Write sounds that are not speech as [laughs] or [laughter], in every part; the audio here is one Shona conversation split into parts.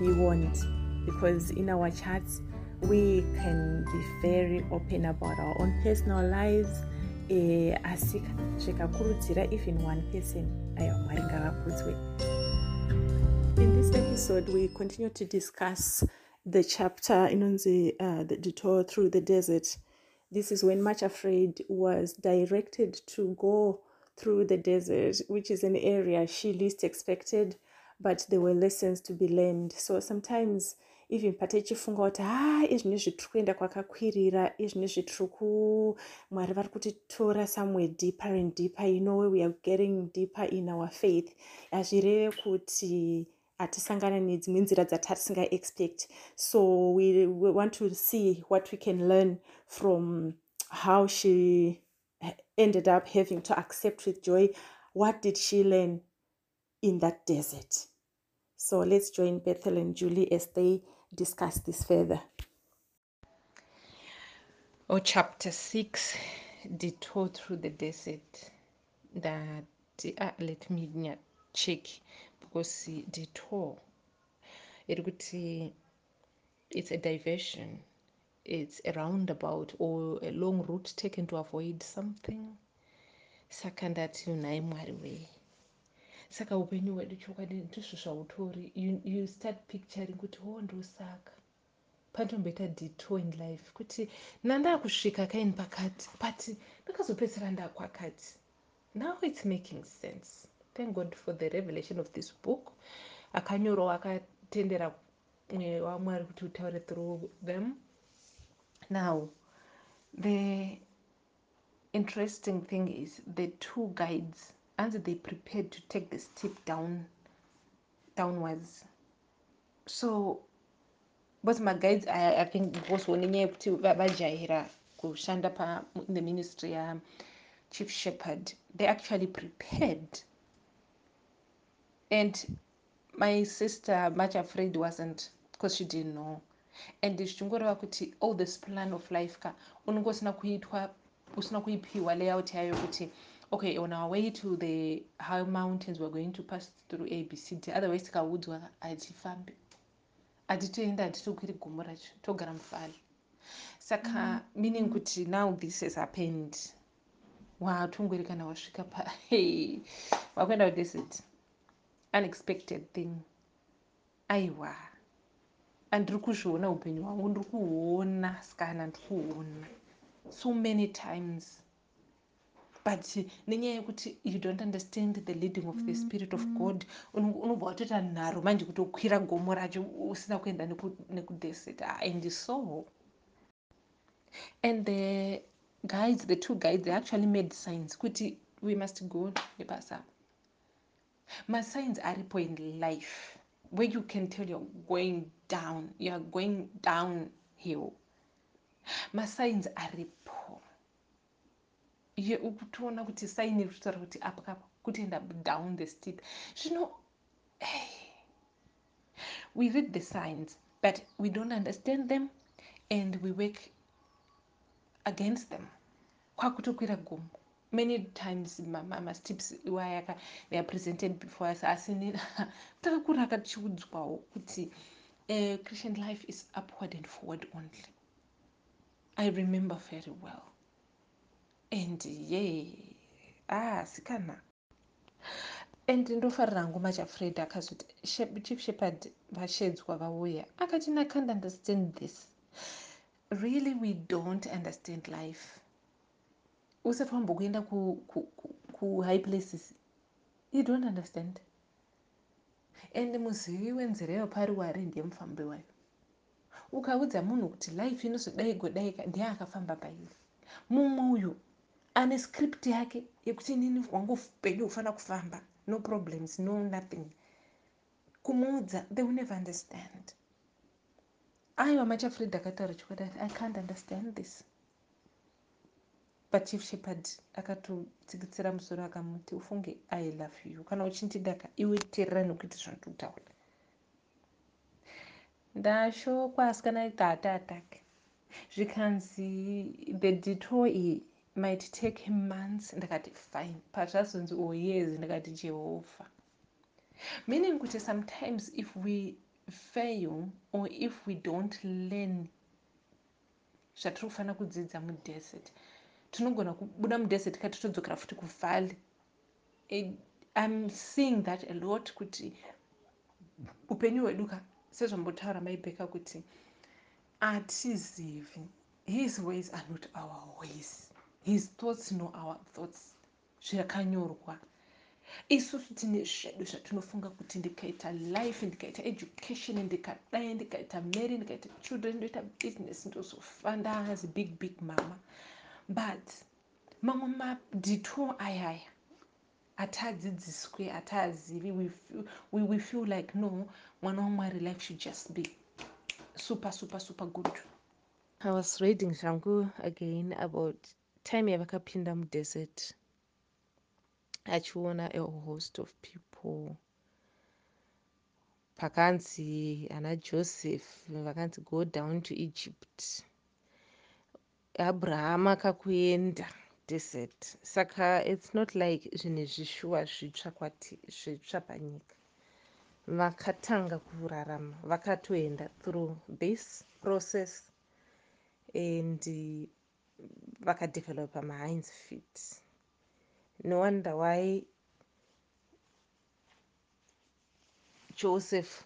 Be warned, because in our chats we can be very open about our own personal lives. Eh, asi zvikakurudzira even one person aiwa mwari ngavakudzwe in this episode we continue to discuss the chapter inonzi uh, the detour through the desert. This is when much afraid was directed to go through the desert which is an area she least expected but there were lessons to be learned. So sometimes even pata ichifunga kuti ha izvi nezvitiri kuenda kwakakwirira izvi nezvitiri ku mwari vari kutitora somewhere deeper and deeper. You know we are getting deeper in our faith. Hazvireve kuti hatisangana nedzimwe nzira dzatatisingaexpect. So we, we want to see what we can learn from how she ended up having to accept with joy. What did she learn in that desert so let's join bethel and julie as they discuss this further. Oh, chapter 6 Detour through the desert. That uh, let me check because detour it's a diversion, it's a roundabout or a long route taken to avoid something. Saka ndati unai mwari wei saka upenyu hwedu chokwadi ndizvo zvautori. You start picturing kuti wo oh, ndosaka. Pandomboita detour in life kuti nandaa kusvika kaini pakati but ndakazopedzisira ndakwakati. Now it's making sense. Thank god for the revelation of this book. Akanyorwa akatendera mweya wamwari kuti utaure through them. Now the interesting thing is the two guides and they prepared to take the step down downwards. So but maguides I, i think because nenyaya yekuti vajaira kushanda in the ministry yachief shepherd. They actually prepared. And my sister much afraid wasn't because she didn't know. And zvichingoreva kuti all this plan of life ka unenge usina kuitwa usina kuipiwa layout yayo kuti okay on our way to the high mountains we're going to pass through abcd otherwise tikaudzwa hatifambi hatitoenda hatitokwiri gomo racho togara mufali saka mm -hmm. meaning kuti now this has happened watongori kana wasvika pa hey, wakuenda kudesert. Unexpected thing. Aiwa. Andiri kuzviona upenyu hwangu ndiri kuona sikana ndiri kuona so many times but nenyaya yekuti you don't understand the leading of the spirit of god unobva watoita nharo manje kutokwira gomo racho usina kuenda nekudesert and so and the guides the two guides they actually made signs kuti we must go nebasa masigns aripo in life where you can tell you're going down youare going down hill masigns aripo toona kuti saini iri kutaura kuti apa kapa kutoenda down the steep. Zvino hey, we read the signs but we don't understand them and we work against them. Kwakutokwira gomo many times masteps iwayaka they are presented before us asi [laughs] takakuraka tichiudzwawo kuti uh, christian life is upward and forward only. I remember very well and ye ah sikana. And ndofarira hangu machafred akazoti chief shepherd vashedzwa vauya akati i can't understand this. Really we don't understand life. Usati wambokuenda kuhigh places you don't understand. And muzivi wenzira yopari wari ndiye mufambi wayo. Ukaudza munhu kuti life inozodai godaika ndiye akafamba pairi mumwe uyu ane script yake yekuti inini wangu upenyu hufanira kufamba. No problems no nothing. Kumuudza they will never understand. Aiwa machafred akataura chokwadi i can't understand this. But chief shepard akatotsikitsira musoro akamuti ufunge i love you. Kana uchindidaka iwe teerera nekuiti zvandikutaura ndashokwa asikana itata atake zvikanzi the detour iyi might take months. Ndakati fine pazvazonzi oh yes ndakati jehovha. Meaning kuti sometimes if we fail or if we don't learn zvatiri kufanira kudzidza mudesert tinogona kubuda mudesert kati todzokera futi kuvalley. Im seeing that a lot kuti upenyu hwedu ka sezvambotaura maibheka kuti hatizivi his ways are not our ways his thoughts no our thoughts zvakanyorwa. Isusu tine zvedu zvatinofunga kuti ndikaita life ndikaita education ndikadai ndikaita mary ndikaita children ndoita business ndozofa ndaazi big big mama. But mamwe madito ayaya hatadzidziswe hataazivi we, we, we feel like no mwana wamwari life should just be super super super good. I was reading zvangu again about time yavakapinda mudesert achiona a host of people. Pakanzi ana joseph vakanzi go down to egypt. Abraham akakuenda desert. Saka its not like zvine zvishuwa zvitsva kwati zvitsva panyika vakatanga kurarama vakatoenda through this process and vakadevelopa mahines fit. No wonder why joseph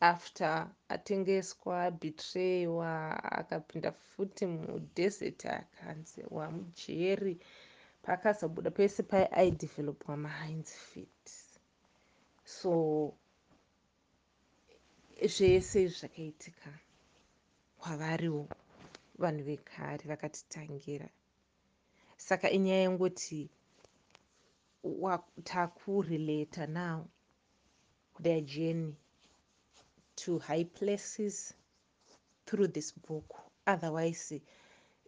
after atengeswa betrayiwa akapinda futi mudesert akanzi wamujeri pakazobuda pese pai aidevelopwa mahines fit. So zvese zvakaitika kwavariwo vanhu vekare vakatitangira. Saka inyaya yengoti takurelata now their journey to high places through this book. Otherwise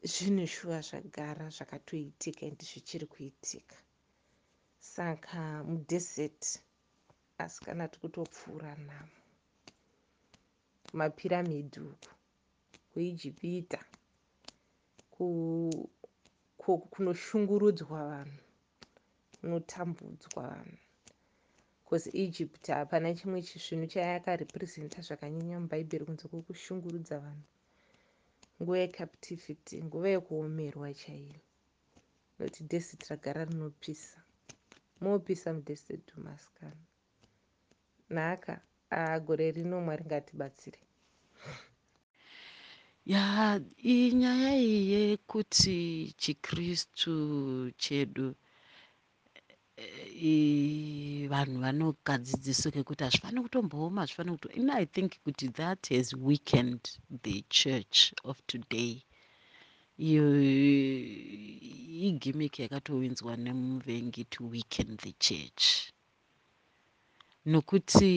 zvine shuwa zvagara zvakatoitika ende zvichiri kuitika. Saka mudesert asi kana tikutopfuura namo mapiramidi uku kuijipita kunoshungurudzwa vanhu kunotambudzwa vanhu. Bcause egypt hapana chimwe chisvinhu chayakarepresenta zvakanyanya mubhaibheri kunze kwekushungurudza vanhu. Nguva yecaptivity nguva yekuomerwa chaiyo nokuti desert ragara rinopisa. Moopisa mudesert umasikana nhaka agore rino mwari ya inyaya iyi yekuti chikristu chedu vanhu vanokadzidziso kekuti hazvifaniri kutombooma hazvifaniri kuto ino i think kuti that has weakened the church of today. Iyo igimiki yakatowinzwa nemuvengi to weaken the church. Nokuti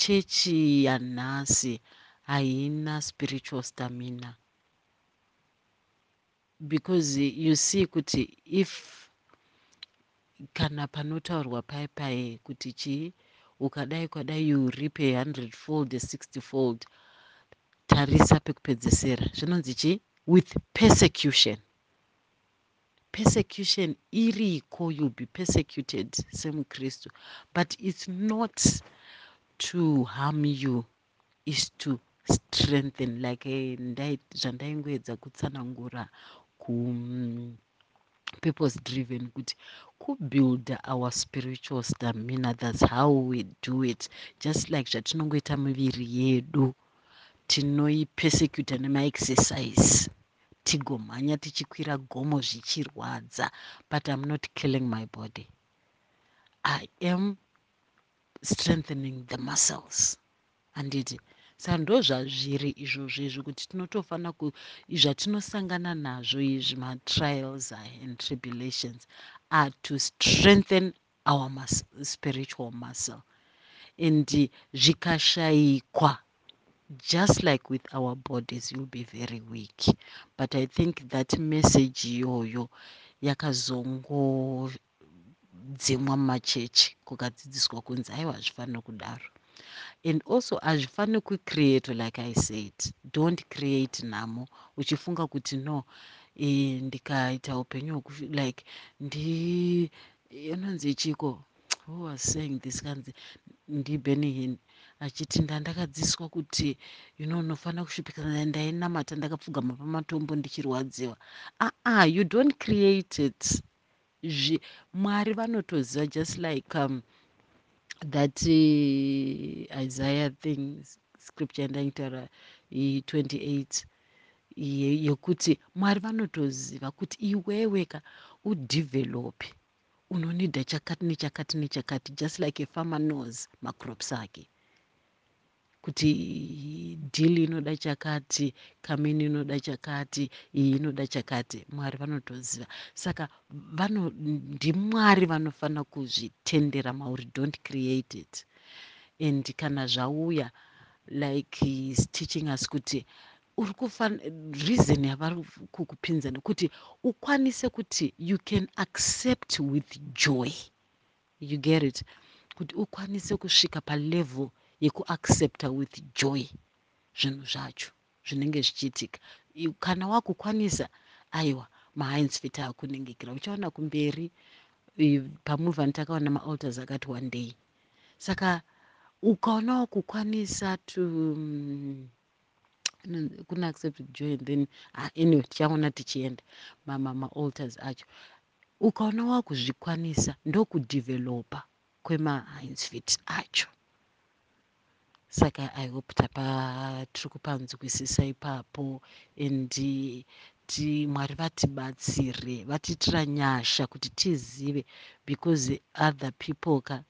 chechi yanhasi haina spiritual stamina. Because you see kuti if kana panotaurwa pai pai kuti chii ukadai kwadai you rip a hundred fold a sixty fold tarisa pekupedzesera. Zvinonzi chii? With persecution. Persecution iriko youll be persecuted semukristu but it's not to harm you is to strengthen like eh, zvandaingoedza kutsanangura ku purpose driven kuti kubuilda our spiritual stamina thats how we do it. Just like zvatinongoita miviri yedu tinoipesecuta nemaexercise. Tigomhanya tichikwira gomo zvichirwadza but im not killing my body. I am strengthening the muscles. Handiti saka ndo zvazviri izvozvo izvi kuti tinotofanira ku zvatinosangana nazvo izvi matrials and tribulations are to strengthen our mus spiritual muscle and zvikashayikwa just like with our bodies you'll be very weak. But i think that message iyoyo yakazongodzimwa mumachechi kukadzidziswa kunzi aiwa hazvifaniri kudaro and also hazvifaniri kucreate like i said don't create nhamo uchifunga kuti no e, ndikaita upenyu like ndi inonzi chiko? Who was saying this kanzi? Ndibenihin achiti ndandakadzidziswa kuti you know unofanira kusvipika ndainamata ndakapfugama pamatombo ndichirwadziwa. Aa uh -uh, you don't create it. Mwari vanotoziva just like um, that uh, isaiah thing scripture yandaitaura i28 yekuti mwari vanotoziva kuti iweweka udhivhelope unonidha chakati nechakati nechakati just like a farmer knows macrops ake kuti dhili inoda chakati kamini inoda chakati iyi inoda chakati mwari vanotoziva. Saka vano ndimwari vanofanira kuzvitendera mauri don't create it. And kana zvauya like heis teaching us kuti uri kureason yavari kukupinzani kuti ukwanise kuti you can accept with joy. You get it? Kuti ukwanise kusvika palevel yekuaccepta with joy zvinhu zvacho zvinenge zvichiitika. Kana wakukwanisa aiwa mahainsfit akuningikira uchaona kumberi pamuvha nditakaona maalters akati one day. Saka ukaona wakukwanisa to um, kuna accepted joy and then uh, anyway tichaona tichienda maalters acho. Ukaona wakuzvikwanisa ndokudhevhelopa kwemahainsfit acho saka i hope tapa tiri kupanzwisisa ipapo and ti mwari vatibatsire vatiitira nyasha kuti tizive because other people ka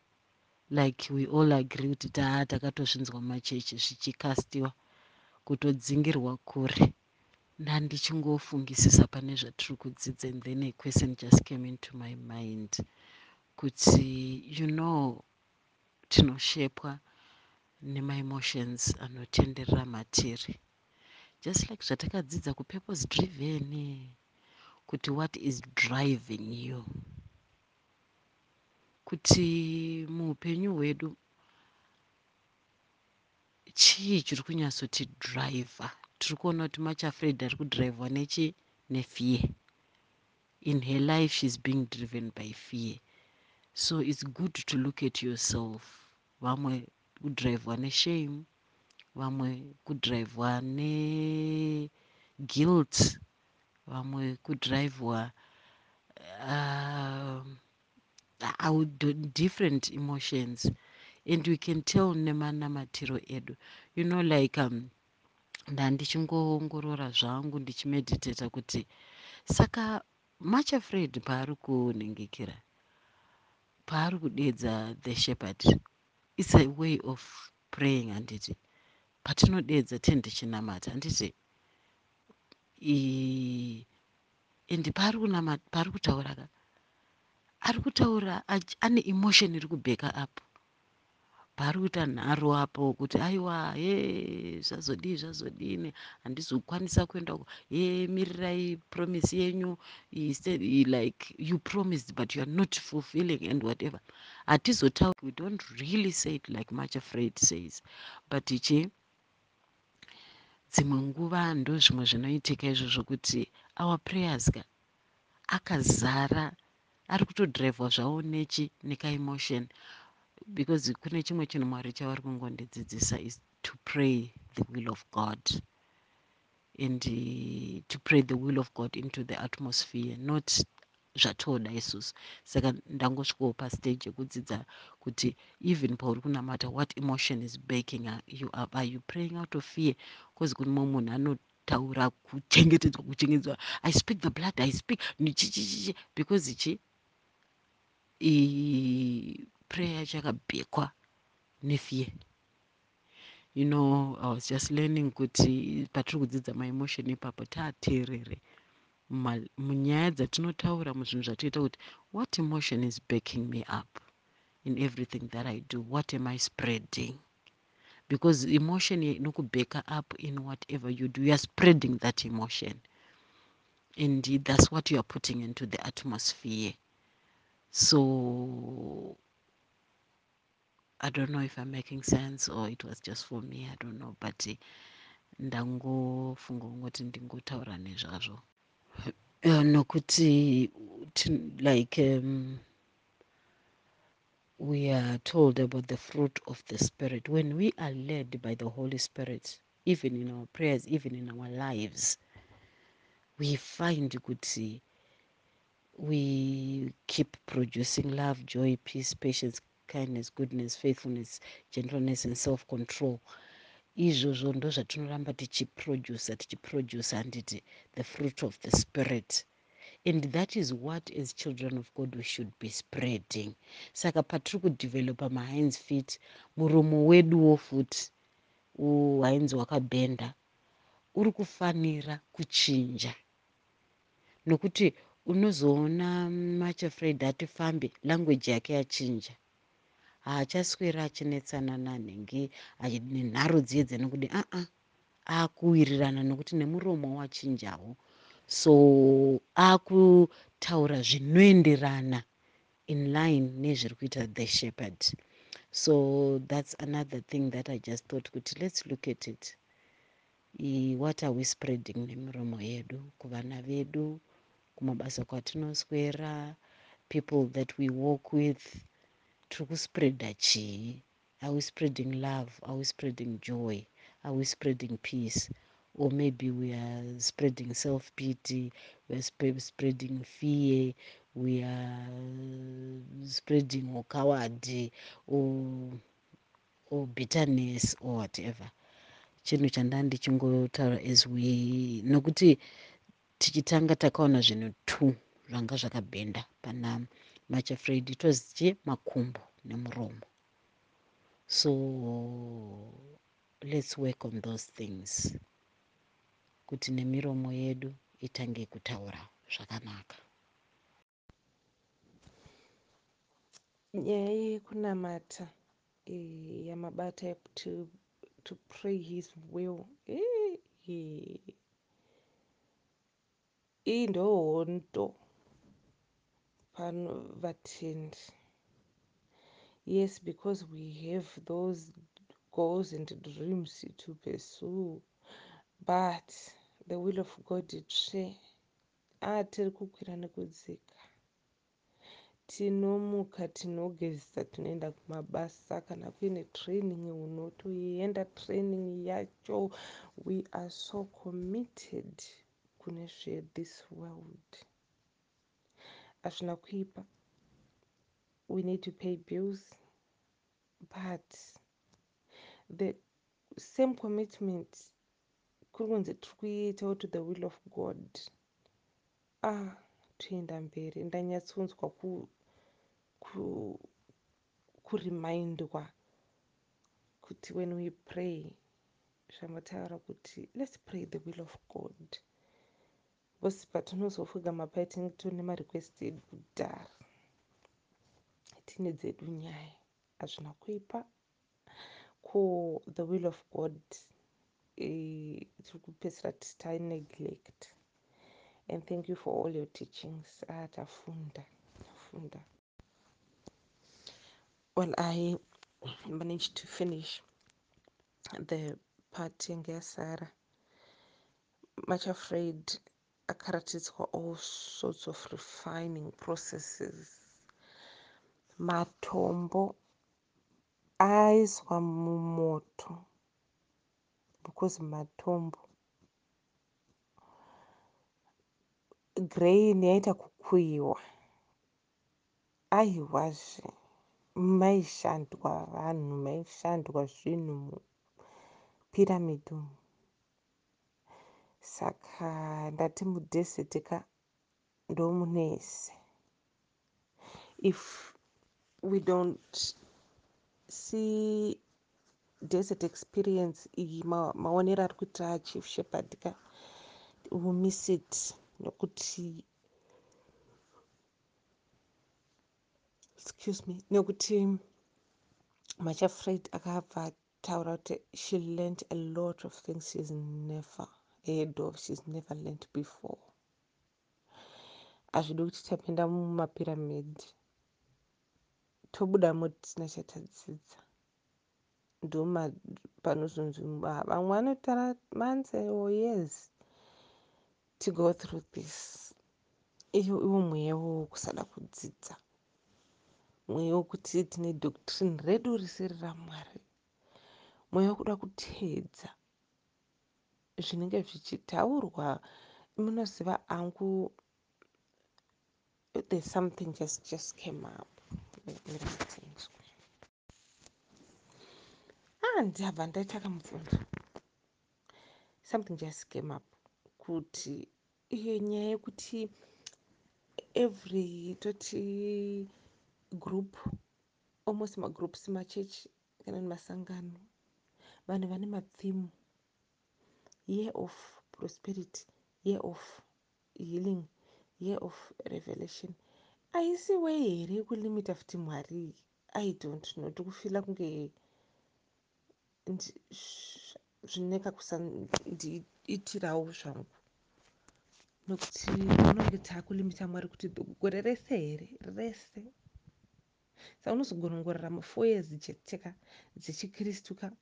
like we all agree kuti taa takatozvinzwa mumachechi zvichikastiwa kutodzingirwa kure. Ndandichingofungisisa pane zvatiri kudzidza and then a question just came into my mind. Kuti you know tinoshepwa nemaemotions anotenderera matiri. Just like zvatakadzidza kupurpose driven kuti what is driving you? Kuti muupenyu hwedu chii chiri kunyatsoti driver? Tiri kuona kuti machafred ari kudrivwa nechi nefear in her life sheis being driven by fear. So it's good to look at yourself. Vamwe kudhiraivhwa neshame vamwe kudhiraivhwa neguilt vamwe kudhiraivhwa uh, different emotions. And we can tell nemanamatiro edu. You know like um, ndandichingoongorora zvangu ndichimeditata kuti saka machafred paari kuningikira paari kudedza the shepherd its a way of praying handiti patinodedza tende chinamata handiti and paari kunamata paari kutaura ka ari kutaura ane emotion iri kubheka up paari kuita nharo apo kuti aiwa ye zvazodii zvazodini handizokwanisa kuenda ye mirirai promisi yenyu like you promised but you are not fulfilling and whatever. Hatizotauri we don't really say it like much afraid says but ichi dzimwe nguva ndo zvimwe zvinoitika izvozvo kuti our prayers ka akazara ari kutodhiraivhwa zvavo nechi nekaemotion because kune chimwe chinhu mwari chavari kungondidzidzisa is to pray the will of god. And uh, to pray the will of god into the atmosphere not zvatoda isusu. Saka ndangosvikawo pastage yekudzidza kuti even pauri kunamata what emotion is baking you up are you praying out of fear? Bcause kune mumwe munhu anotaura kuchengetedzwa kuchengetedzwa i speak the blood i speak nichichichichi because ichi prayer yacho yakabhekwa nefear you know i was just learning kuti patiri kudzidza maemotion ipapo taateerere munyaya dzatinotaura muzvinhu zvatoita kuti what emotion is backing me up in everything that i do? What am i spreading? Because emotion inokubacka up in whatever you do. Youare spreading that emotion. Indeed that's what you are putting into the atmosphere. So i don't know if i'm making sense or it was just for me i don't know but ndangofunga kungoti ndingotaura nezvazvo. Uh, nokuti like um, we are told about the fruit of the spirit. When we are led by the holy spirit even in our prayers even in our lives we find kuti we keep producing love joy peace patience kindness goodness faithfulness gentleness and self control izvozvo ndo zvatinoramba tichiproduca tichiproduca handiti the fruit of the spirit. And that is what as children of god we should be spreading. Saka patiri kudevelopa mahines fit muromo weduwo futi uhines hwakabhenda uri kufanira kuchinja. Nokuti unozoona machafraid atifambe language yake yachinja haachaswera achinetsana nanhenge nenharo dziye dzenokudi aa akuwirirana nokuti nemuromo wachinjawo. So akutaura zvinoenderana in line nezviri kuita the shepherd. So that's another thing that i just thought kuti let's look at it. What are we spreading nemiromo yedu? Kuvana vedu kumabasa kwatinoswera people that we walk with tiri kuspreada chii? Are we spreading love? Are we spreading joy? Are we spreading peace? Or maybe we are spreading self pity weare sp spreading fear we are spreading okawadi or, or bitterness or whatever. Chinhu chandaa ndichingotaura as we nokuti tichitanga takaona zvinhu two zvanga zvakabhenda pana was che makumbo nemuromo. So let's work on those things. Kuti nemiromo yedu itange kutaura zvakanaka. Nyaya yekunamata yamabata to, to pray his will iyi ndohondo pano vatendi. Yes because we have those goals and dreams to pursue but the will of god tsve a tiri kukwira nekudzika. Tinomuka tinogezisa tinoenda kumabasa kana kuine training unotoenda training yacho. We are so committed kune zvethis world hazvina kuipa. We need to pay bills but the same commitment kuri kunzi tiri kuitawo to the will of god ah toenda mberi. Ndanyatsounzwa kurimindwa kuti when we pray zvamataura kuti let's pray the will of god bcause patinozofugama pai tinenge tone marequest edu kudhara tine dzedu nyaya hazvina kuipa. Ko the will of god tiri kupedzisira tisita neglect. And thank you for all your teachings. Ah tafunda tafunda. Well i managed to finish the part yange yasara much afraid akaratidzwa all sorts of refining processes. Matombo aiswa mumoto because matombo grain yaita kukuyiwa aiwazve maishandwa vanhu maishandwa zvinhu mupiramidi umu saka ndati mudheseti ka ndomunese if we don't see desert experience iyi maonero ari kuita chief shepherd ka will miss it. Nokuti excuse me nekuti machafred akabva taura kuti she learned a lot of things sheis never heard of sheis never learned before. Hazvidi kuti tapinda mumapiramid tobudamo tisina chatadzidza ndoma panozonzi vamwe vanotara months or years to go through this. Iyo iwo mweya wokusada kudzidza. Mweya wokuti tine doctrine redu risiri ramwari. Mweya wokuda kuteedza zvinenge zvichitaurwa munoziva angu there's something just just came up. Ah ndabva ndaita kamubvunzo something just came up. Kuti iyo nyaya yekuti every toti group almost magroups machechi kana nemasangano vanhu vane mapfimu year of prosperity year of healing year of revelation. Aisi wei here yekulimita futi mwari? I don't know. Tikufila kunge zvineka kusandiitirawo zvangu. Nokuti unonge taakulimita mwari kuti gore rese here? Rese. Saka unozogona kungorarama four years cheteka dzechikristu ka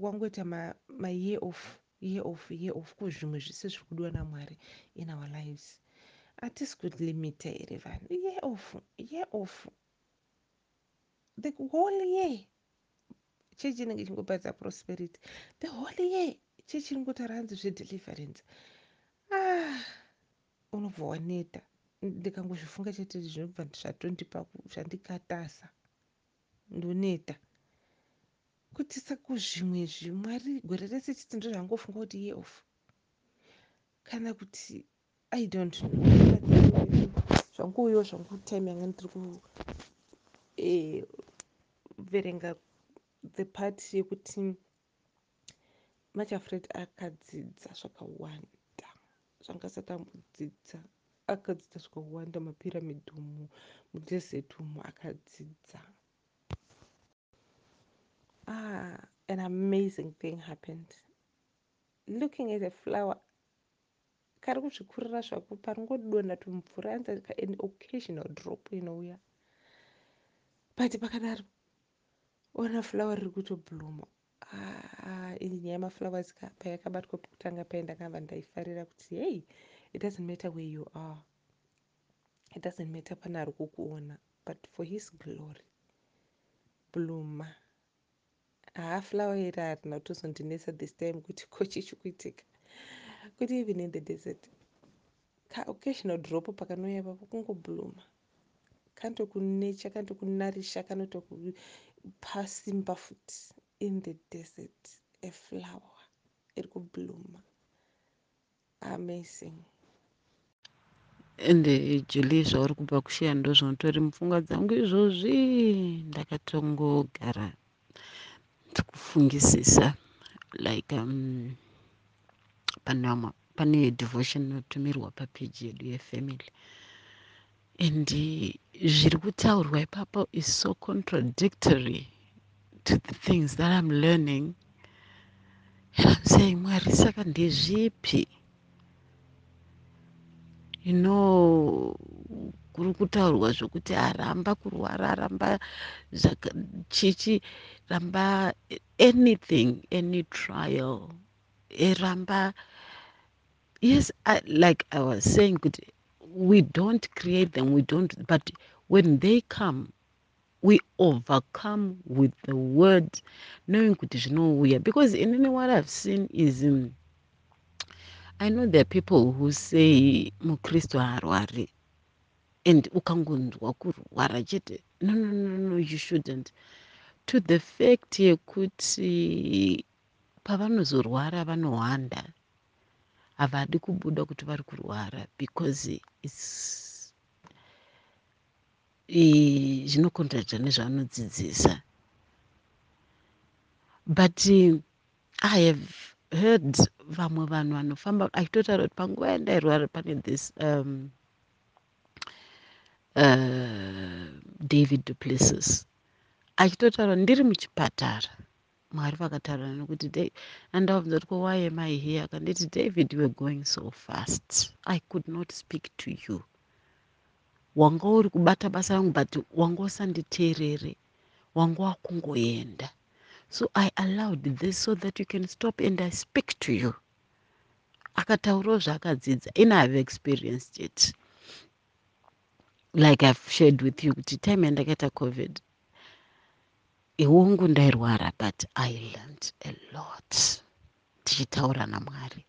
wangoita mayear of year of year of kuzvimwe zvise zviri kudiwa namwari in our lives. Hatisi kulimita here vanhu year of year of the whole year chechi inenge ichingoparidza prosperity. The whole year chechi iringotaura hanzi zvedeliverance ah unobva waneta. Ndikangozvifunga chete zvinobva zvatondipa zvandikatasa ndoneta kutitsa kuzvimwezvi mwari gore rese chiti ndozvangofunga kuti ye off kana kuti i don't zvanguyo zvangu time yanga ndiri kuverenga e, the part yekuti machafred akadzidza zvakawanda. Zvangasati ambodzidza akadzidza zvakawanda mapiramidhumu mudhezeti umu akadzidza. Ah, an amazing thing happened. Looking at a flower kari kuzvikurira zvako paringodonha tumvura anza an occasional drop inouya but pakadaro ona flower riri kutobloma ah, ini nyaya yemaflowers ka payakabatwa pekutanga pai ndakabva ndaifarira kuti hey it doesn't matter where you are. It doesn't matter pane ari kukuona but for his glory bluma haaflower iri harina kutozondinesa this time kuti kochichikuitika kuti even in the desert kaoccasional drop pakanouya papo kungobluma kantokunecha kantokunarisha kanotokupa simba futi. In the desert aflower iri kubluma amazing. Ende julie zvauri kubva kusheya ndo zvinotori mupfungwa dzangu izvozvi ndakatongogara ndikufungisisa like um, pane pane devotion inotumirwa papeji yedu yefamily. And zviri kutaurwa ipapo is so contradictory to the things that i'm learning. And i'm saying mwari saka ndezvipi you know kuri kutaurwa zvokuti aramba kurwara aramba chichi ramba anything any trial eramba yes I, like i was saying kuti we don't create them we don't but when they come we overcome with the word knowing kuti zvinouya. Because inini what i've seen is um, i know there are people who say mukristu haarwari and ukangonzwa kurwara chete. No no no no you shouldn't to the fact yekuti pavanozorwara vanohwanda havadi kubuda kuti vari kurwara because its zvinokontracta nezvaanodzidzisa but i have heard vamwe vanhu vanofamba achitotaura kuti panguva yandairwara pane this um, uh, david duplessis achitotaura ndiri muchipatara. Mwari vakataura nekuti andabvunza kuti why am i here akanditi david you were going so fast. I could not speak to you. Wanga uri kubata basa rangu but wanga usanditeerere wanga wakungoenda. So i allowed this so that you can stop and i speak to you. Akataurawo zvaakadzidza in ihave experienced it. Like i've shared with you kuti time yandakaita covid iwongu ndairwara but i learned a lot. Tichitaura namwari.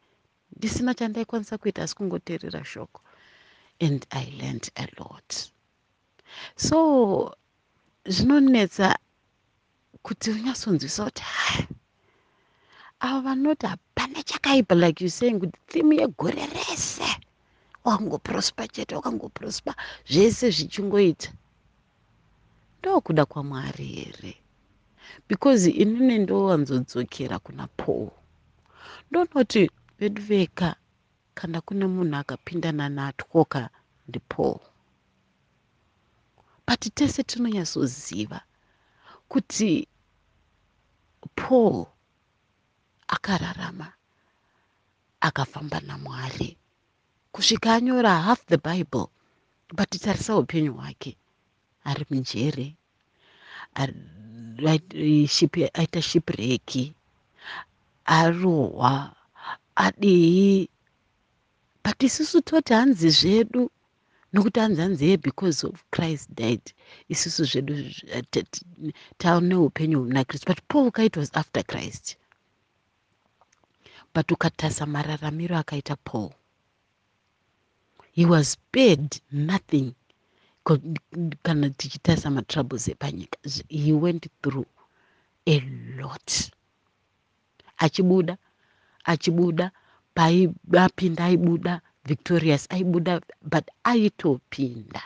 Ndisina chandaikwanisa kuita asi kungoteerera shoko. And i learned a lot. So zvinonetsa kuti unyatsonzwisa kuti hai ava vanoti hapana chakaipa like you saying kuti thimu yegore rese. Wakangoprosper chete wakangoprosper zvese zvichingoita. Ndokuda kwamwari here because inini ndowanzodzokera kuna paul. Ndonoti vedu veka kana kune munhu akapindana natwoka ndipaul but tese tinonyatsoziva kuti paul akararama akafamba namwari. Kusvika anyora half the bible but tarisa upenyu hwake ari mujere aita shipreki arohwa adii but isusu toti hanzi zvedu nokuti hanzi hanzi ye because of christ died isusu zvedu taone upenyu muna kristu but paul kaita was after christ. But ukatasa mararamiro akaita paul. He was spared nothing kana tichitarisa matroubles epanyika he went through a lot. Achibuda achibuda paapinda aibuda victorious aibuda but aitopinda.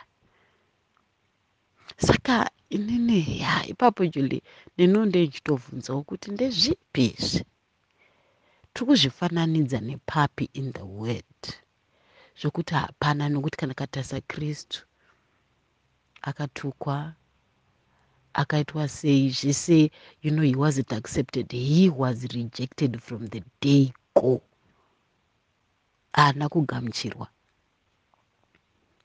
Saka inini ya ipapo juli ndinonde nchitovhunzawo kuti ndezvipi izvi? Tiri kuzvifananidza nepapi in the word zvokuti hapana nokuti kana katasa kristu akatukwa akaitwa sei zvese you know he wasn't accepted he was rejected from the day go. Haana kugamuchirwa.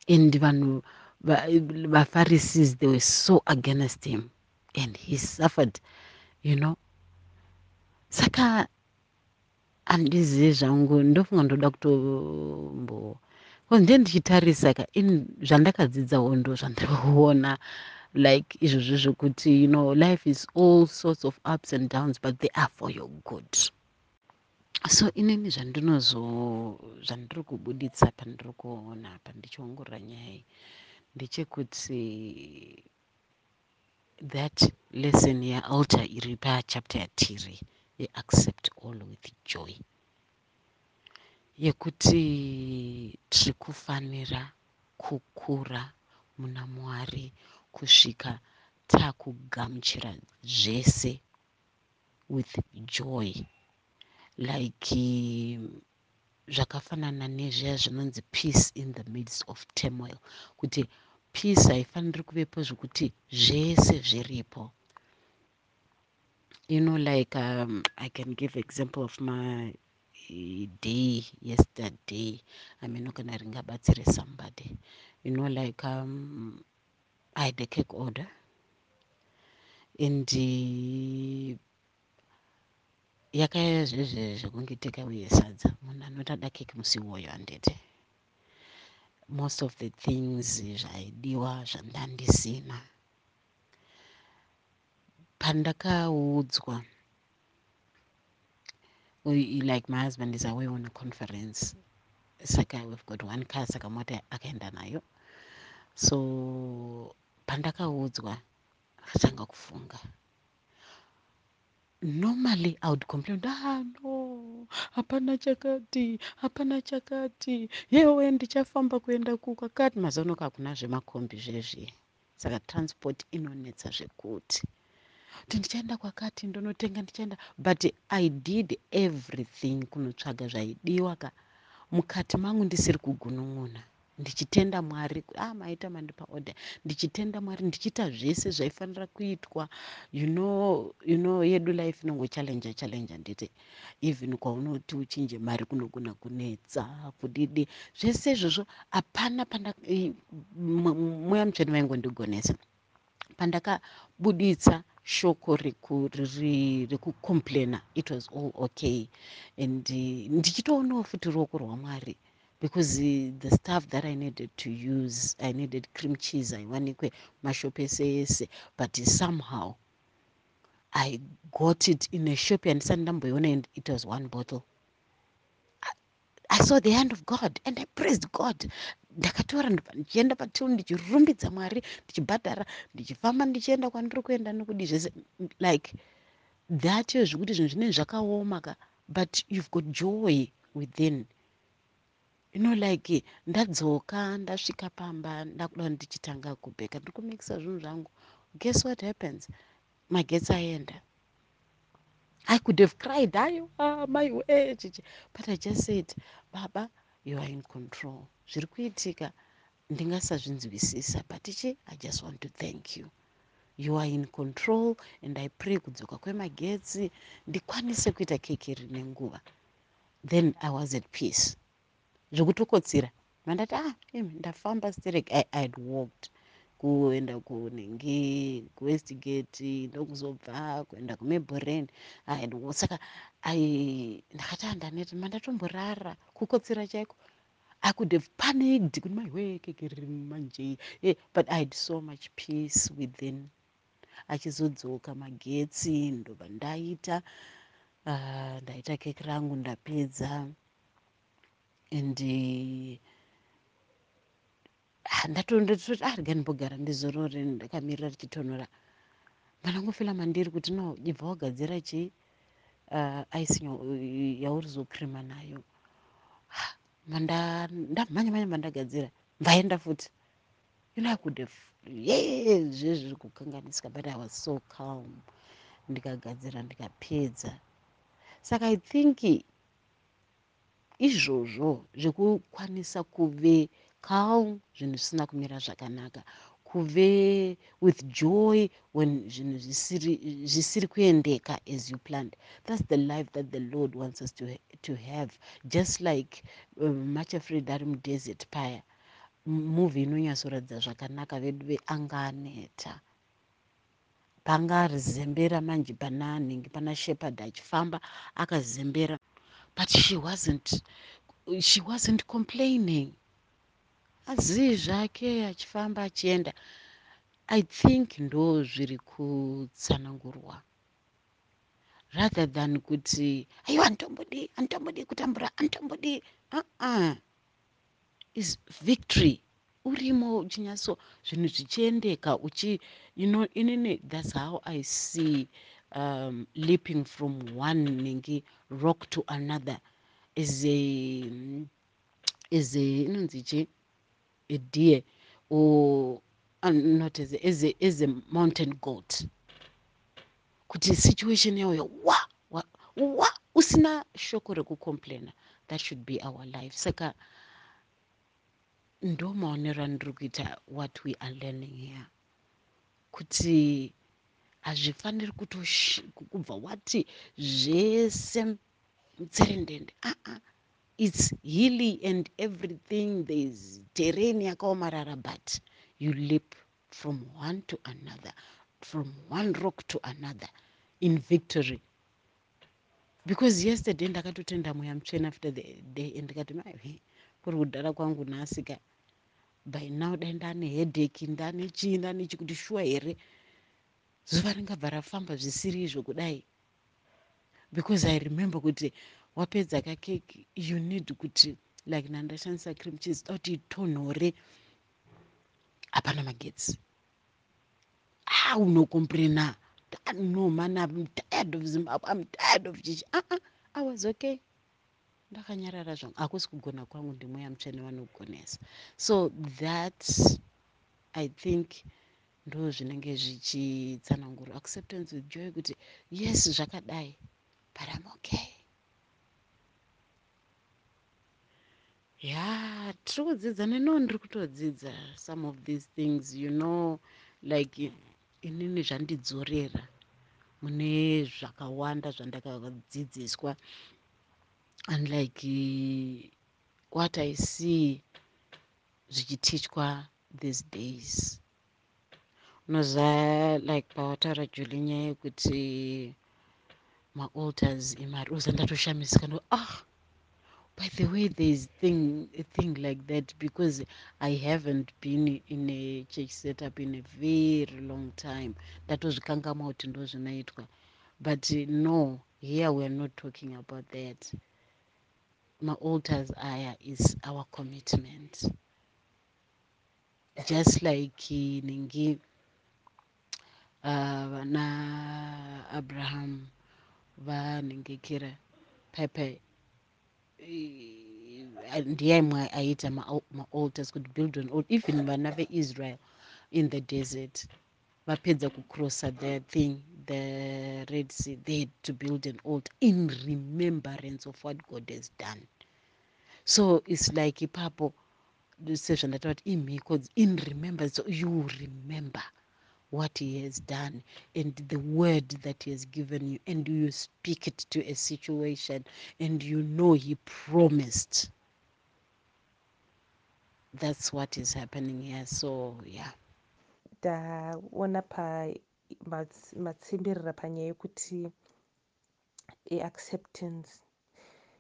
And vanhu vapharisees they were so against him and he suffered you know. Saka handizivi zvangu ndofunga ndoda kutombo ndiye ndichitarisa ka in zvandakadzidzawo ndo zvandiri kuona like izvozvo zvokuti you know life is all sorts of ups and downs but they are for your good. So inini zvandinozo zvandiri kubuditsa pandiri kuona pa ndichiongorora nyaya ndechekuti that lesson yaalter iri pachapter yatiri yeaccept all with joy yekuti tiri kufanira kukura muna mwari kusvika takugamuchira zvese with joy. Like zvakafanana nezviya zvinonzi peace in the midst of turmoil. Kuti peace haifaniri kuvepo zvokuti zvese zviripo. You know like um, i can give example of my day yesterday. I mean kana ringabatsire somebody. You know like um, i had a cake order and yakaya zvezve zvekunge teka uye sadza. Munhu anoti ada keke musi iwoyo handiti most of the things zvaidiwa zvandandisina pandakaudzwa like my husband is away on a conference saka we've got one car saka mota akaenda nayo so pandakaudzwa akatanga kufunga. Normally i would complain ah no hapana chakati hapana chakati. Yewe ndichafamba kuenda kukakati mazanoka hakuna zvemakombi zvezvi. Saka transport inonetsa zvekuti kuti ndichaenda kwakati ndonotenga ndichaenda. But i did everything kunotsvaga zvaidiwa ka. Mukati mangu ndisiri kugunun'una. Ndichitenda mwari ah maita mandipa order. Ndichitenda mwari ndichiita zvese zvaifanira kuitwa. You know you know yedu life inongochallenja challenja nditi even kwaunoti uchinje mari kunogona kunetsa kudidi. Zvese izvozvo hapana panda mweya mutsveni vaingondigonesa pandakabuditsa shoko rekucomplaina. It was all okay. And ndichitoonawo futi ruoko rwamwari because the stuff that i needed to use i needed cream cheese aiwanikwe mashopu ese ese but somehow i got it in a shop yandisati ndamboiona and it was one bottle. I saw the hand of god and i praised god ndakatora ndichienda patil ndichirumbidza mwari ndichibhadhara ndichifamba ndichienda kwandiri kuenda nokudi zvese like that iyo zvekuti zvinhu zvinei zvakaoma ka but you've got joy within. You know like ndadzoka ndasvika pamba ndakuda ndichitanga kubheka ndiri kumikisa zvinhu zvangu. Guess what happens? Magetsi aenda i could have cried ah, my way chichi. But i just said baba you are in control zviri kuitika ndingasazvinzwisisa but ichi i just want to thank you. You are in control and i pray kudzoka kwemagetsi ndikwanise kuita keke rine nguva then i was at peace. Zvekutokotsira mandati ah imi ndafamba sterek i had walked kuenda kunenge kuwestgate ndokuzobva kuenda had saka ndakati andaneti mandatomborara. Kukotsira chaiko i could have panicked. Yeah, but i had so much peace within. Achizodzoka magetsi ndobva ndaita uh, ndaita keke rangu ndapedza. And ndatondototi ah rega ndimbogara ndizorore ndakamirira richitonhora manangofila mandiri kuti no ibva wagadzira chii? Uh, ice yaurizokrima nayo ndamhanya manya mandagadzira mbaenda futi. You know i could have ye zvezviri kukanganisika but i was so calm. Ndikagadzira ndikapedza. Saka i think izvozvo zvekukwanisa kuve calm zvinhu zvisina kumira zvakanaka kuve with joy when zvinhu zvisiri kuendeka as you planned. That's the life that the lord wants us to, to have. Just like um, machafred ari mudesert paya muvhi inonyatsoratidza zvakanaka vedu veanga aneta panga rizembera manje pana nhingi pana shepard achifamba akazembera but she wasn't she wasn't complaining azii zvake achifamba achienda. I think ndo zviri kutsanangurwa. Rather than kuti aiwa antombodi antombodi kutambura antombodi uh -uh. is victory. Urimo uchinyatso zvinhu zvichiendeka uchi you know inini thats how i see um, leaping from one nenge rock to another. Is a is a inonzi chii a deer or not as a, as, a, as a mountain goat. Kuti situation yawoyo wa wa, wa usina shoko rekucomplaina. That should be our life. Saka ndo maonero andiri kuita what we are learning here. Kuti hazvifaniri kutokubva wati zvese mutserendende. Aa uh -uh it's hilly and everything thereis terrain yakaomarara but you leap from one to another from one rock to another in victory. Because yesterday ndakatotenda mweya mutsvena after the day ndikati mai kuri kudhara kwangu nhasika by now dai ndane hedheki ndane chii ndane chi kuti shuwa here zuva ringabva rafamba zvisiri izvo kudai. Because i remember kuti wapedza kakeki you need kuti like nandashandisa cream cheese da kuti itonhore hapana magetsi. A unocomplaina no man im tired of zimbabwe im tired of chichi aa uh -uh, i was okay. Ndakanyarara zvangu. Hakusi kugona kwangu ndimweya mutsvene vanogonesa so that i think ndo zvinenge zvichitsanangura acceptance with joy kuti yes zvakadai but im okay ya tiri kudzidza neno ndiri kutodzidza some of these things you know like inini zvandidzorera mune zvakawanda zvandakadzidziswa. And like what i see zvichitichwa these days. Unoziva like pawataura juli nyaya yekuti maalters imari uza ndatoshamisika no ah by the way there's thing a thing like that because i haven't been in a church setup in a very long time. That was ndatozvikangama kuti ndo zvinoitwa but no here we are not talking about that. Maalters aya is our commitment. Just like ningi uh, vana uh, abraham vanengekera pipe ndiye imwe aiita maalters kuti build on old even vana veisrael in the desert vapedza kucrossa the thing the red sea they had to build an altar in remembrance of what god has done. So its like ipapo sezvandata kuti imhiko in remembrance you remember what he has done and the word that he has given you and you speak it to a situation and you know he promised. That's what is happening here. So yeah. Ndaona pamatsimbirira panyaya yekuti eacceptance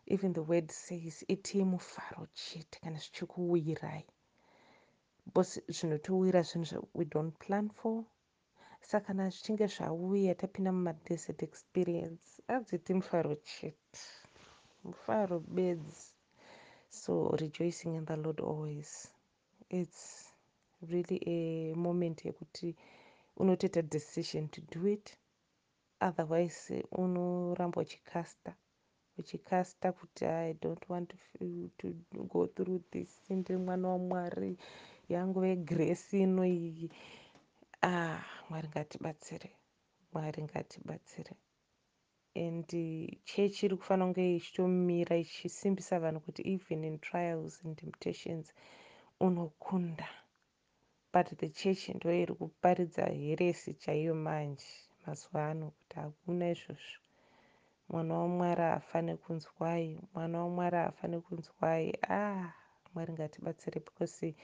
even the word says itii mufaro chete kana zvichikuwirai bcause zvinotiwira zvinhu we don't plan for saka kana zvichinge zvauya tapinda mumadesert experience adziti mufaro chete. Mufaro bedzi. So rejoicing in the lord always. Its really a moment yekuti unotoita decision to do it. Otherwise unoramba uchicasta uchicasta kuti i don't want to go through this. Ndiri mwana wamwari yangu vegrace inoiyi ah mwari ngatibatsire mwari ngatibatsire. And chechi iri kufanira kunge ichitomira ichisimbisa vanhu kuti even in trials and temptations unokunda. But the church ndo iri kuparidza heresi chaiyo manje mazuva ano kuti hakuna izvozvo. Mwana wamwari haafani kunzwai mwana wamwari haafani kunzwai ah mwari ngatibatsire because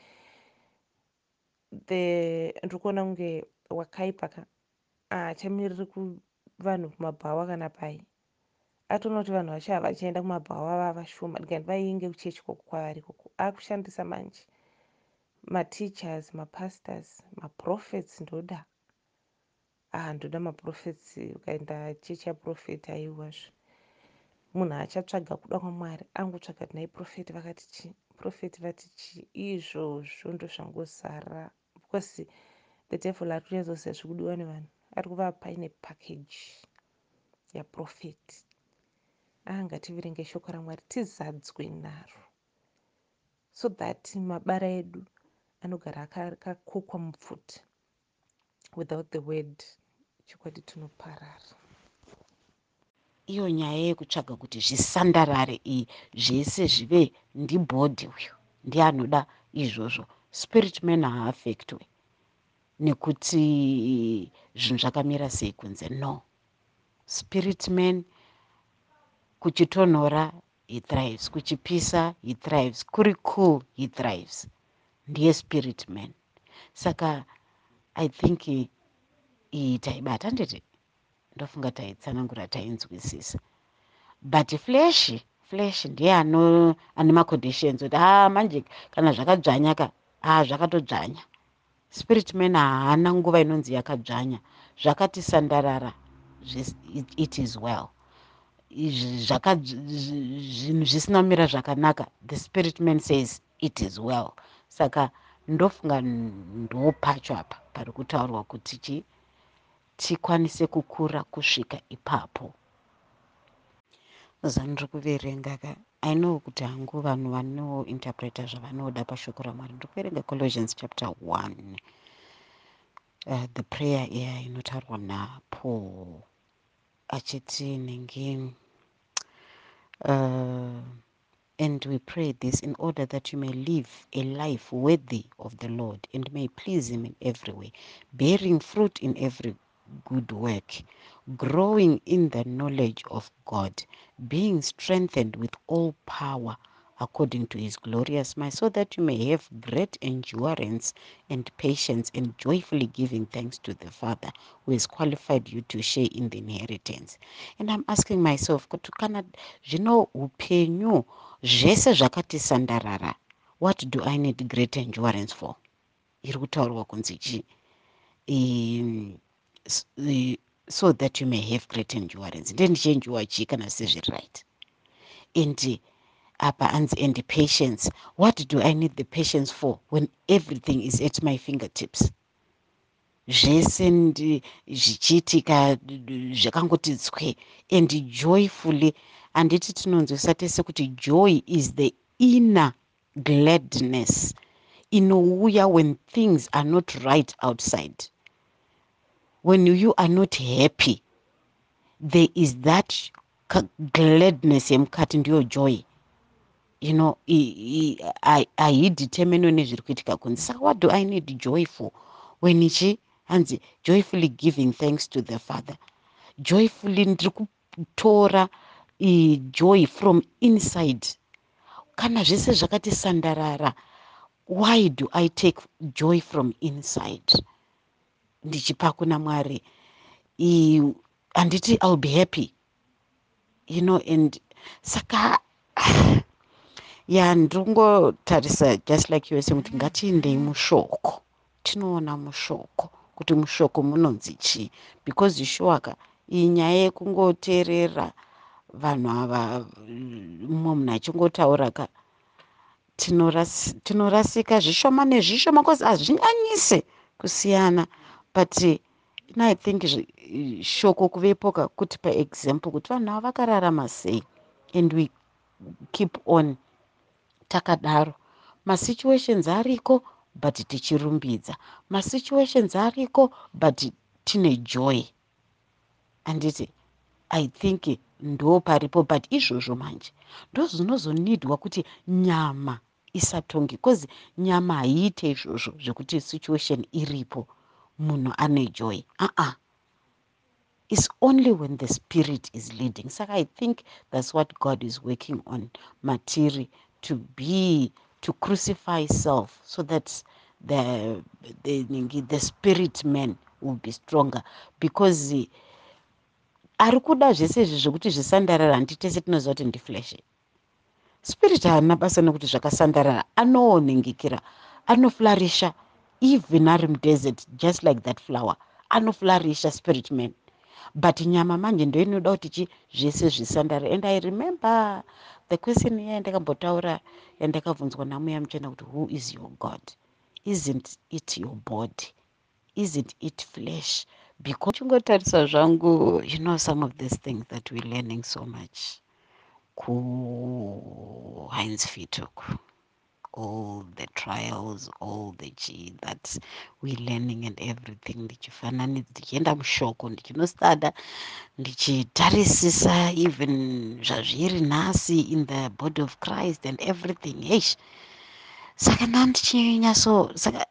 the ndiri kuona kunge wakaipa ka haachamiriri kuvanhu kumabhawa kana pai. Atoona kuti vanhu vacho havachaenda kumabhawa vava shoma dikani vainge kuchechi koko kwavari koko akushandisa manje. Mateachers mapastors maprofets ndoda. Ah ndoda maprofets ukaenda chechi yaprofeti aiwazve munhu achatsvaga kuda kwamwari angotsvaga kuti nai profeti vakati chi profeti vati chi izvozvo ndo zvangozara because the devil ari kunyatsoziva zviri kudiwa nevanhu. Ari kuvapa ine package yaprofeti aa ngativerenge shoko ramwari tizadzwe naro. So that mabara edu anogara akakokwa mupfuti without the word chikwadi tinoparara. Iyo nyaya yekutsvaga kuti zvisandarare iyi zvese zvive ndibhodhi uyu ndianoda izvozvo spirit man haaffectwe nekuti zvinhu zvakamira sei kunze? No. Spirit man kuchitonhora he thrives. Kuchipisa he thrives. Kuri cool he thrives. Ndiye spirit man. Saka i think iyi taibata ndete. Ndofunga taitsanangura tainzwisisa. But flesh flesh ndiye ane maconditions kuti ha manje kana zvakadzvanyaka ha zvakatodzvanya spirit man haana nguva inonzi yakadzvanya. Zvakati sandarara it is well. Zvinhu zvisina kumira zvakanaka. The spirit man says it is well. Saka ndofunga ndopacho apa pari kutaurwa kuti chii tikwanise kukura kusvika ipapo. Zandiri kuverenga ka i know kuti hangu vanhu vanointerpreta zvavanoda pashoko ramwari. Ndiri kuverenga colossians chapter 1 uh, the prayer iya inotaurwa napaul achiti nenge uh, And we pray this in order that you may live a life worthy of the Lord and may please Him in every way, bearing fruit in every good work, growing in the knowledge of God, being strengthened with all power according to his glorious might, so that you may have great endurance and patience and joyfully giving thanks to the Father who has qualified you to share in the inheritance. And I'm asking myself, kuti kana zvino upenyu zvese zvakati sandarara, what do I need great endurance for? iri kutaurwa kunzi chii so that you may have great endurance. Ndendichienjuwa chii kana sezviri right. And apa anzi and patience. What do i need the patience for when everything is at my fingertips? Zvese zvichiitika zvakangoti tswe. And joyfully handiti tinonzwisa tese kuti joy is the inner gladness inouya when things are not right outside when you are not happy there is that gladness yemukati ndiyo joy. You know haidetermino nezviri kuitika kunzi saka what do i need joy for when ichi hanzi joyfully giving thanks to the father. Joyfully ndiri kutora joy from inside. Kana zvese zvakati sandarara why do i take joy from inside ndichipa kuna mwari. Handiti ill be happy. You know and saka [sighs] ya ndingotarisa just like you saying kuti ngatiindei mushoko. Tinoona mushoko kuti mushoko munonzi chii. Because shuaka iyi nyaya yekungoteerera vanhu ava mumwe munhu achingotaura ka tinorasika zvishoma nezvishoma bcause hazvinyanyise kusiyana but ino i think shoko kuvepoka kuti paexample kuti vanhu ava vakararama sei and we keep on takadaro. Masituations ariko but tichirumbidza. Masituations ariko but tine joy. Handiti i think ndo paripo but izvozvo manje ndo zvinozonidwa kuti nyama isatongi bcause nyama haiite izvozvo zvekuti situation iripo munhu ane joy. Aa is only when the spirit is leading. Saka i think that's what god is working on matiri to be to crucify self so that the the, the spirit man will be stronger. Because ari kuda zvese izvi zvekuti zvisandarara handi tese tinoziva kuti ndifleshe spirit haana basa nekuti zvakasandarara anoonengekera anoflarisha even ari mudesert just like that flower anoflarisha spirit man. But nyama manje ndo inoda kuti chi zvese zvisandara and i remember the question iya yandakambotaura yandakabvunzwa namuya muchena kuti who is your god? Isn't it your body? Isn't it flesh? Because chingotarisa zvangu. you know some of these things that we're learning so much. Kuheinz fitok all the trials all the g that we're learning and everything ndichifanani ndichienda mushoko ndichinostada ndichitarisisa even zvazviri nhasi in the body of christ and everything. Heish saka ndandichinyatso saka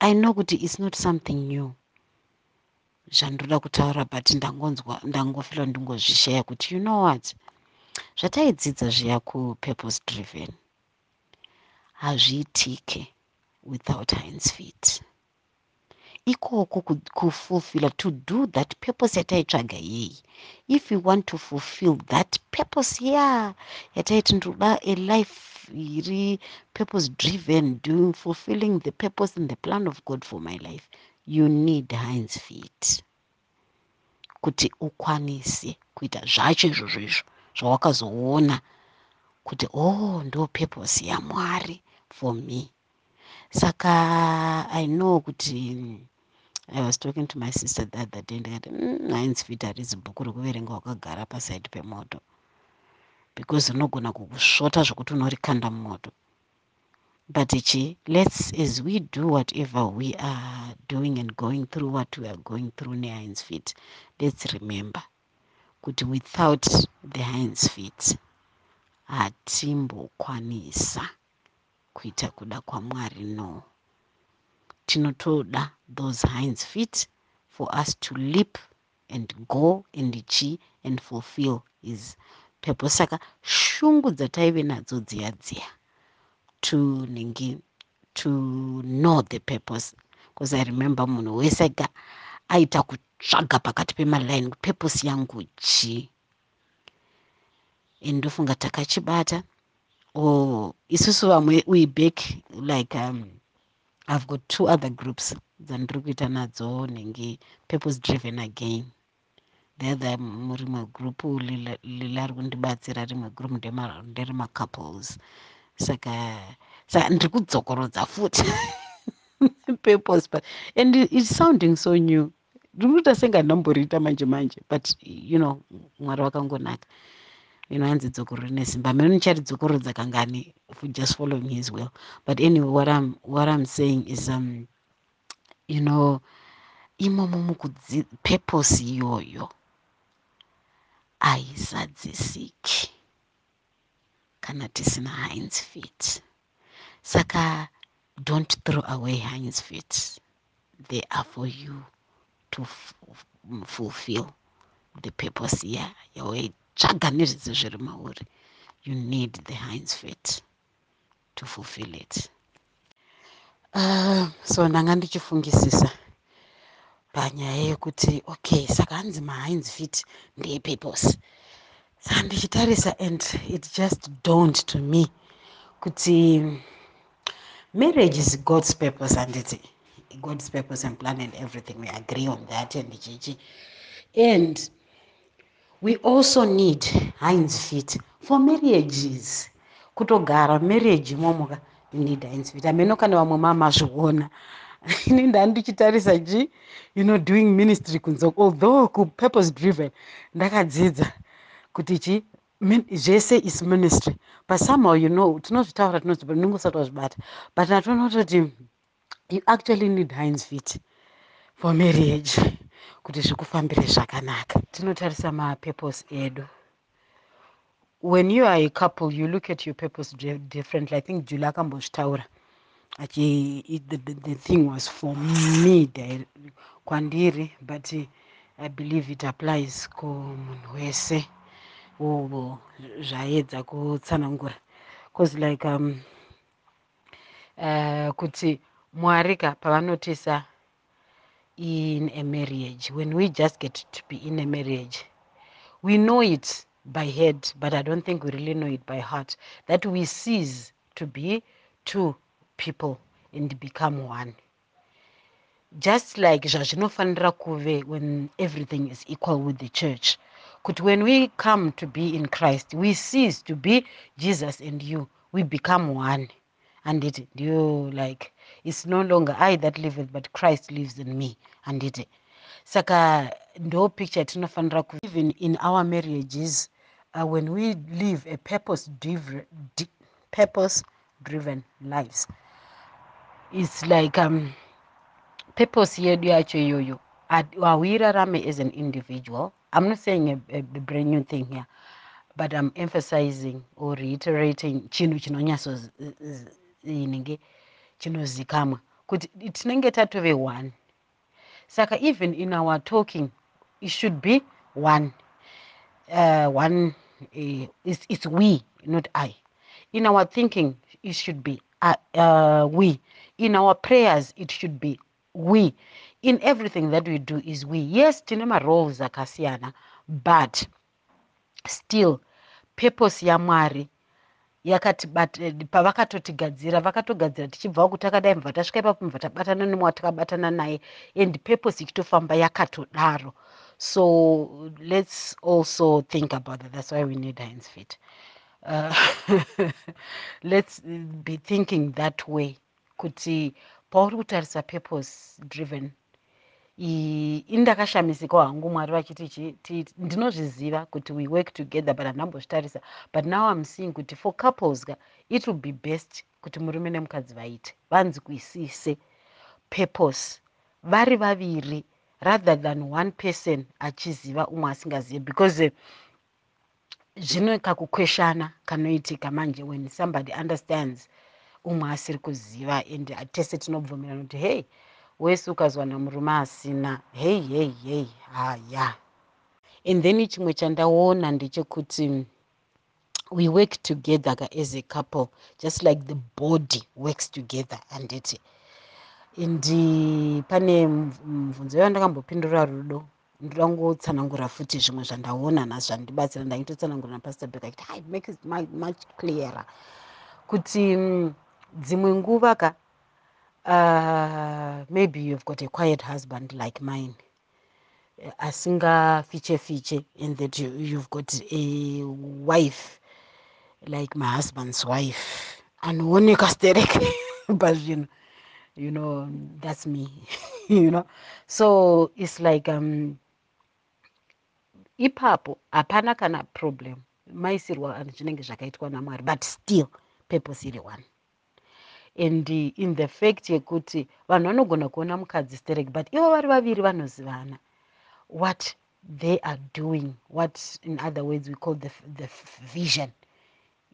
i know kuti it's not something new zvandoda kutaura but ndangonzwa ndangofila ndingozvishaya kuti you know what? Zvataidzidza zviya kupurpose driven hazviitike without hinds feet. Ikoko kufulfilla to do that purpose yataitsvaga yei if you want to fulfill that purpose ya yeah, yataiti ndoda a life iri purpose driven doing fulfilling the purpose and the plan of god for my life you need hinds feet. Kuti ukwanise kuita zvacho izvozvo izvo zvawakazoona kuti oh ndo purpose yamwari for me. Saka i know kuti i was talking to my sister the other day ndikati nines mm, fit harizi bhuku rekuverenga wakagara pasaidi pemoto. Because rinogona kukusvota zvokuti unorikanda mumoto. But ichi let's as we do whatever we are doing and going through what we are going through nehines fit let's remember kuti without the hinds feet hatimbokwanisa kuita kuda kwamwari no. Tinotoda those hinds feet for us to leap and go and chi and fulfill his purpose. Saka shungu dzataive nadzo dziya dziya to ningi to know the purpose. Because i remember munhu wese ga aita kutsvaga pakati pemaline purpose yangu chii and ndofunga takachibata or isusu vamwe we back like um, i've got two other groups dzandiri kuita nadzo nhingi purpose driven again. The other murimwe gurupu lila ri kundibatsira rimwe gurupu nderemacouples saka saka ndiri kudzokorodza futi [laughs] purpose but and it's sounding so new. Ndiri kuita senge ndamboriita manje manje but you know mwari wakangonaka you know hanzi dzokoro rine simba mene nichati dzokoro dzakangani for just following his will but anyway what i'm what i'm saying is um you know imomo mukudzi purpose iyoyo aizadzisiki kana tisina hinds feet. Saka don't throw away hinds feet. They are for you to fulfill the purpose ya yawaitsvaga nezvese zviri mauri. You need the hinds feet to fulfill it. Uh, so ndanga ndichifungisisa panyaya yekuti okay saka hanzi mahinds feet ndeyepurpose saka ndichitarisa and it just don't to me kuti marriage is god's purpose handiti god's purpose and plan and everything. We agree on that and chichi and we also need hinds feet for marriages. Kutogara marriage imomoka you need hinds feet ameno kana vamwe mamazviona [laughs] ini nda ndichitarisa ji you know doing ministry kunze although kupurpose driven ndakadzidza kuti chi zvese is ministry. But somehow you know tinozvitaura tinozvinongosati wazvibata. But natoona kutoti you actually need hinds feet for marriage kuti zvikufambire zvakanaka. Tinotarisa mapurpose edu. When you are a couple you look at your purpose differently. I think juli akambozvitaura achi the, the, the thing was for me kwandiri but i believe it applies kumunhu wese uvo zvaedza kutsanangura. Bcause like um, uh, kuti mwari ka pavanotisa in a marriage. When we just get to be in a marriage we know it by head but i don't think we really know it by heart that we cease to be two people and become one. Just like zvazvinofanira kuve when everything is equal with the church kuti when we come to be in christ we cease to be jesus and you. We become one. Anditi ndiyo like it's no longer i that liveth but christ lives in me. Handiti saka ndo picture tinofanira even in our marriages uh, when we live a purpose driven, purpose driven lives it's like um, purpose yedu yacho iyoyo hauirarame as an individual. I'm not saying a, a, a brand new thing here but i'm emphasizing or reiterating chinhu chinonyatsoinenge chinozikamwa kuti tinenge tatove one. Saka even in our talking it should be one. Uh, one uh, it's, it's we not i. In our thinking it should be uh, uh, we. In our prayers it should be we. In everything that we do is we. Yes tine maroles akasiyana but still purpose yamwari eh, pavakatotigadzira vakatogadzira tichibvawo kuti takadai mubva tasvika ipapo mubva tabatana nemwatakabatana naye and purpose ichitofamba yakatodaro. So let's also think about that that's why we need hinds feet. Uh, [laughs] let's be thinking that way kuti pauri kutarisa purpose driven indakashamisikawo hangu mwari vachiti ndinozviziva kuti we work together but handambozvitarisa but now im seeing kuti for couples ka it will be best kuti murume nemukadzi vaite vanzi kuisise purpose. Vari vaviri rather than one person achiziva umwe asingazivi because uh, zvino kakukweshana kanoitika manje when somebody understands umwe asiri kuziva and tese tinobvumirana kuti hei wese ukazwana murume asina. Hei hei hei haya. And then chimwe chandaona ndechekuti we work together ka as a couple just like the body works together anditi. And pane mubvunzo yandakambopindura rudo. Ndoda ngotsanangura futi zvimwe zvandaona nazvo zvandibatsira. Ndaitotsanangura napastor bek achiti hi make it much clearer. Kuti mm, dzimwe nguva ka uh, maybe you've got a quiet husband like mine. Asingafiche fiche and that you, you've got a wife like my husband's wife. Anooneka stereke pazvinhu you know that's me [laughs] you know. So it's like um, ipapo hapana kana problem. Maisirwa zvinenge zvakaitwa namwari but still purpose iri one and in the fact yekuti vanhu vanogona kuona mukadzi sterek but ivo vari vaviri vanozivana. What they are doing what in other words we call the, the vision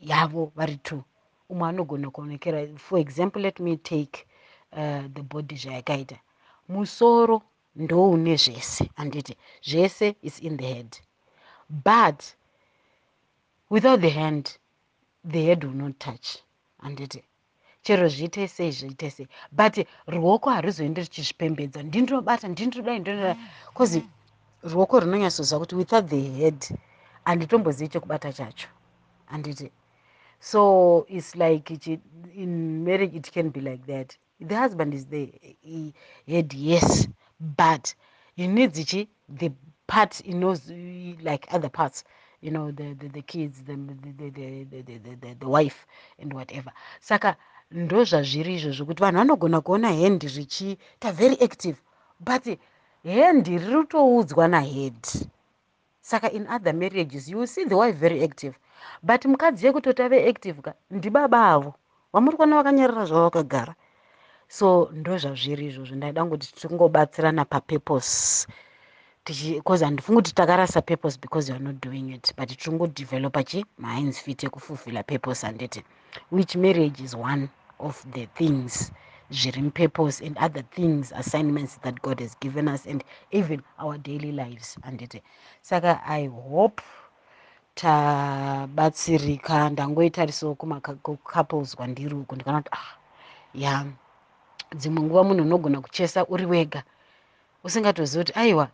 yavo vari two umwe anogona kuonekera. For example let me take uh, the body zvayakaita musoro ndoune zvese handiti zvese is in the head. But without the hand the head will not touch handiti chero zviite sei zviite sei. But ruoko harizoendi richizvipembedza. Ndindirobata ndindirodai ndindirodai bcause ruoko rinonyatsoziva kuti without the head handitombozii chekubata chacho. Handiti so its like in marriage it can be like that. The husband is the head yes. But he needs chi the part knows like other parts. You know the, the, the kids the, the, the, the, the, the, the wife and whatever. Saka ndo zvazviri izvozvo kuti vanhu vanogona kuona hand zvichiita very active but hand riri kutoudzwa nahead. Saka in other marriages you see the wife very active but mukadzi yekutoti ave active ka ndibaba avo vamuri kuona vakanyarara zvavo vakagara. So ndo zvazviri izvozvo ndaida ngoti tingobatsirana papurpose bcause handifungi kuti takarasa purpose because youare not doing it but tiri ngodevelopa chi minds fit ekufulfilla purpose handiti which marriage is one of the things zviri mupurpose and other things assignments that god has given us and even our daily lives handiti saka i hope tabatsirika ndangoitarisawo kumacouples kwandiri uku ndikana kuti ah ya dzimwe nguva munhu unogona kuchesa uri wega usingatozivi kuti aiwa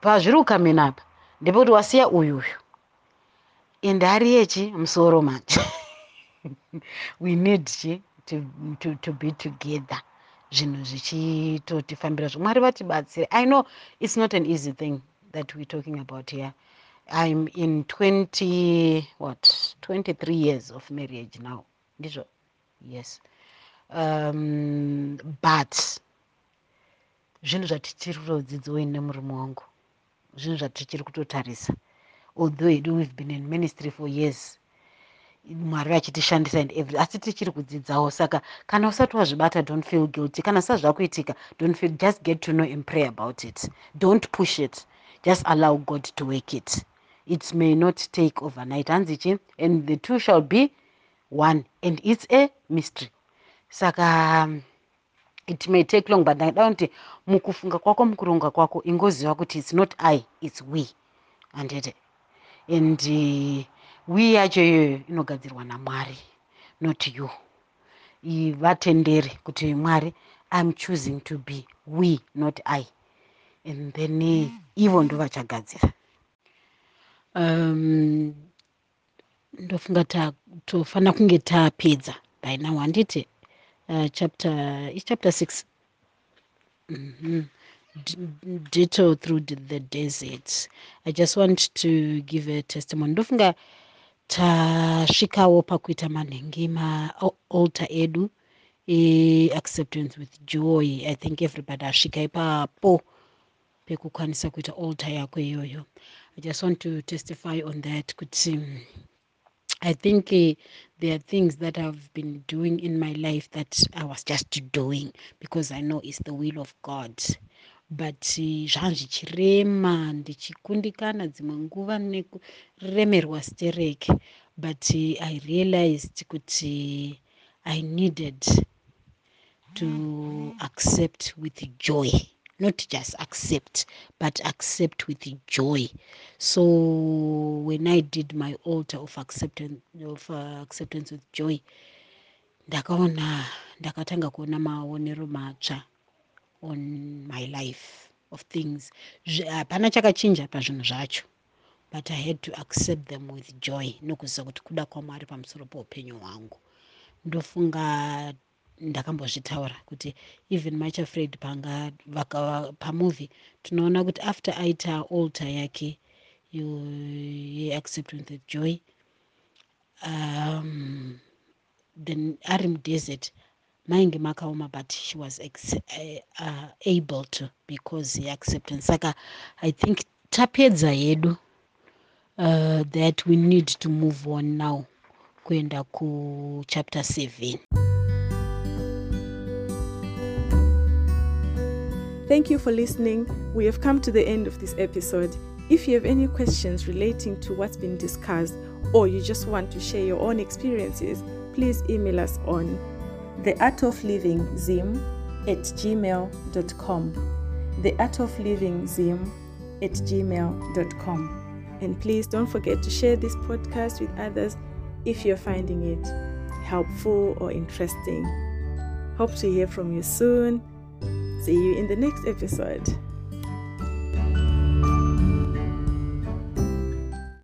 pazviri kukamena apa ndepekuti wasiya uyuyu and ari yechi musoro manje. [laughs] We need chi to, to, to be together. Zvinhu zvichitotifambira zvo mwari vatibatsire. I know it's not an easy thing that weare talking about here. I'm in 20 what? 23 years of marriage now. Ndizvo? Yes. Um, but zvinhu zvatichiri kutodzidzawo ine murume wangu. Zvinhu zvatichiri kutotarisa. Although edu we've been in ministry for years. Mwari vachitishandisa and every asi tichiri kudzidzawo saka kana usati wazvibata don't feel guilty. Kana sa zvakuitika don't feel just get to know and pray about it. Don't push it. Just allow god to work it. It may not take overnight. Hanzi chi and the two shall be one. And it's a mystery. Saka um, it may take long but ndaida kuti mukufunga kwako mukuronga kwako ingoziva kuti its not i its we. Anditi and uh, we yacho iyoyo inogadzirwa namwari not you. Vatendere kuti mwari iam choosing to be we not i. And then uh, ivo ndo vachagadzira. Um, ndofunga tofanira kunge tapedza by now handiti uh, chapter is chapter six. Mm -hmm. detour through the desert. I just want to give a testimony. Ndofunga tasvikawo pakuita manhengi maalter edu eacceptance with joy. I think everybody asvika ipapo pekukwanisa kuita alter yako iyoyo. I just want to testify on that kuti I think there are things that I've been doing in my life that I was just doing because I know it's the will of God. but zvanga zvichirema ndichikundikana dzimwe nguva nekuremerwa stereke but i realized kuti i needed to accept with joy not just accept but accept with joy. So when i did my altar of acceptance, of, uh, acceptance with joy ndakaona ndakatanga kuona maonero matsva on my life of things. Hapana chakachinja pazvinhu zvacho but i had to accept them with joy nokuziva kuti kuda kwamwari pamusoro peupenyu hwangu. Ndofunga ndakambozvitaura kuti even much afraid panga pamovie tinoona kuti after aita alter yake yeacceptance with joy um, then ari mudesert mainge makaoma but she was uh, uh, able to because yeacceptance saka i think tapedza yedu uh, that we need to move on now kuenda kuchapter 7 Thank you for listening. We have come to the end of this episode. If you have any questions relating to what's been discussed, or you just want to share your own experiences, please email us on the art of living zim at gmail.com. The art of living zim at gmail.com. And please don't forget to share this podcast with others if you're finding it helpful or interesting. Hope to hear from you soon. See you in the next episode.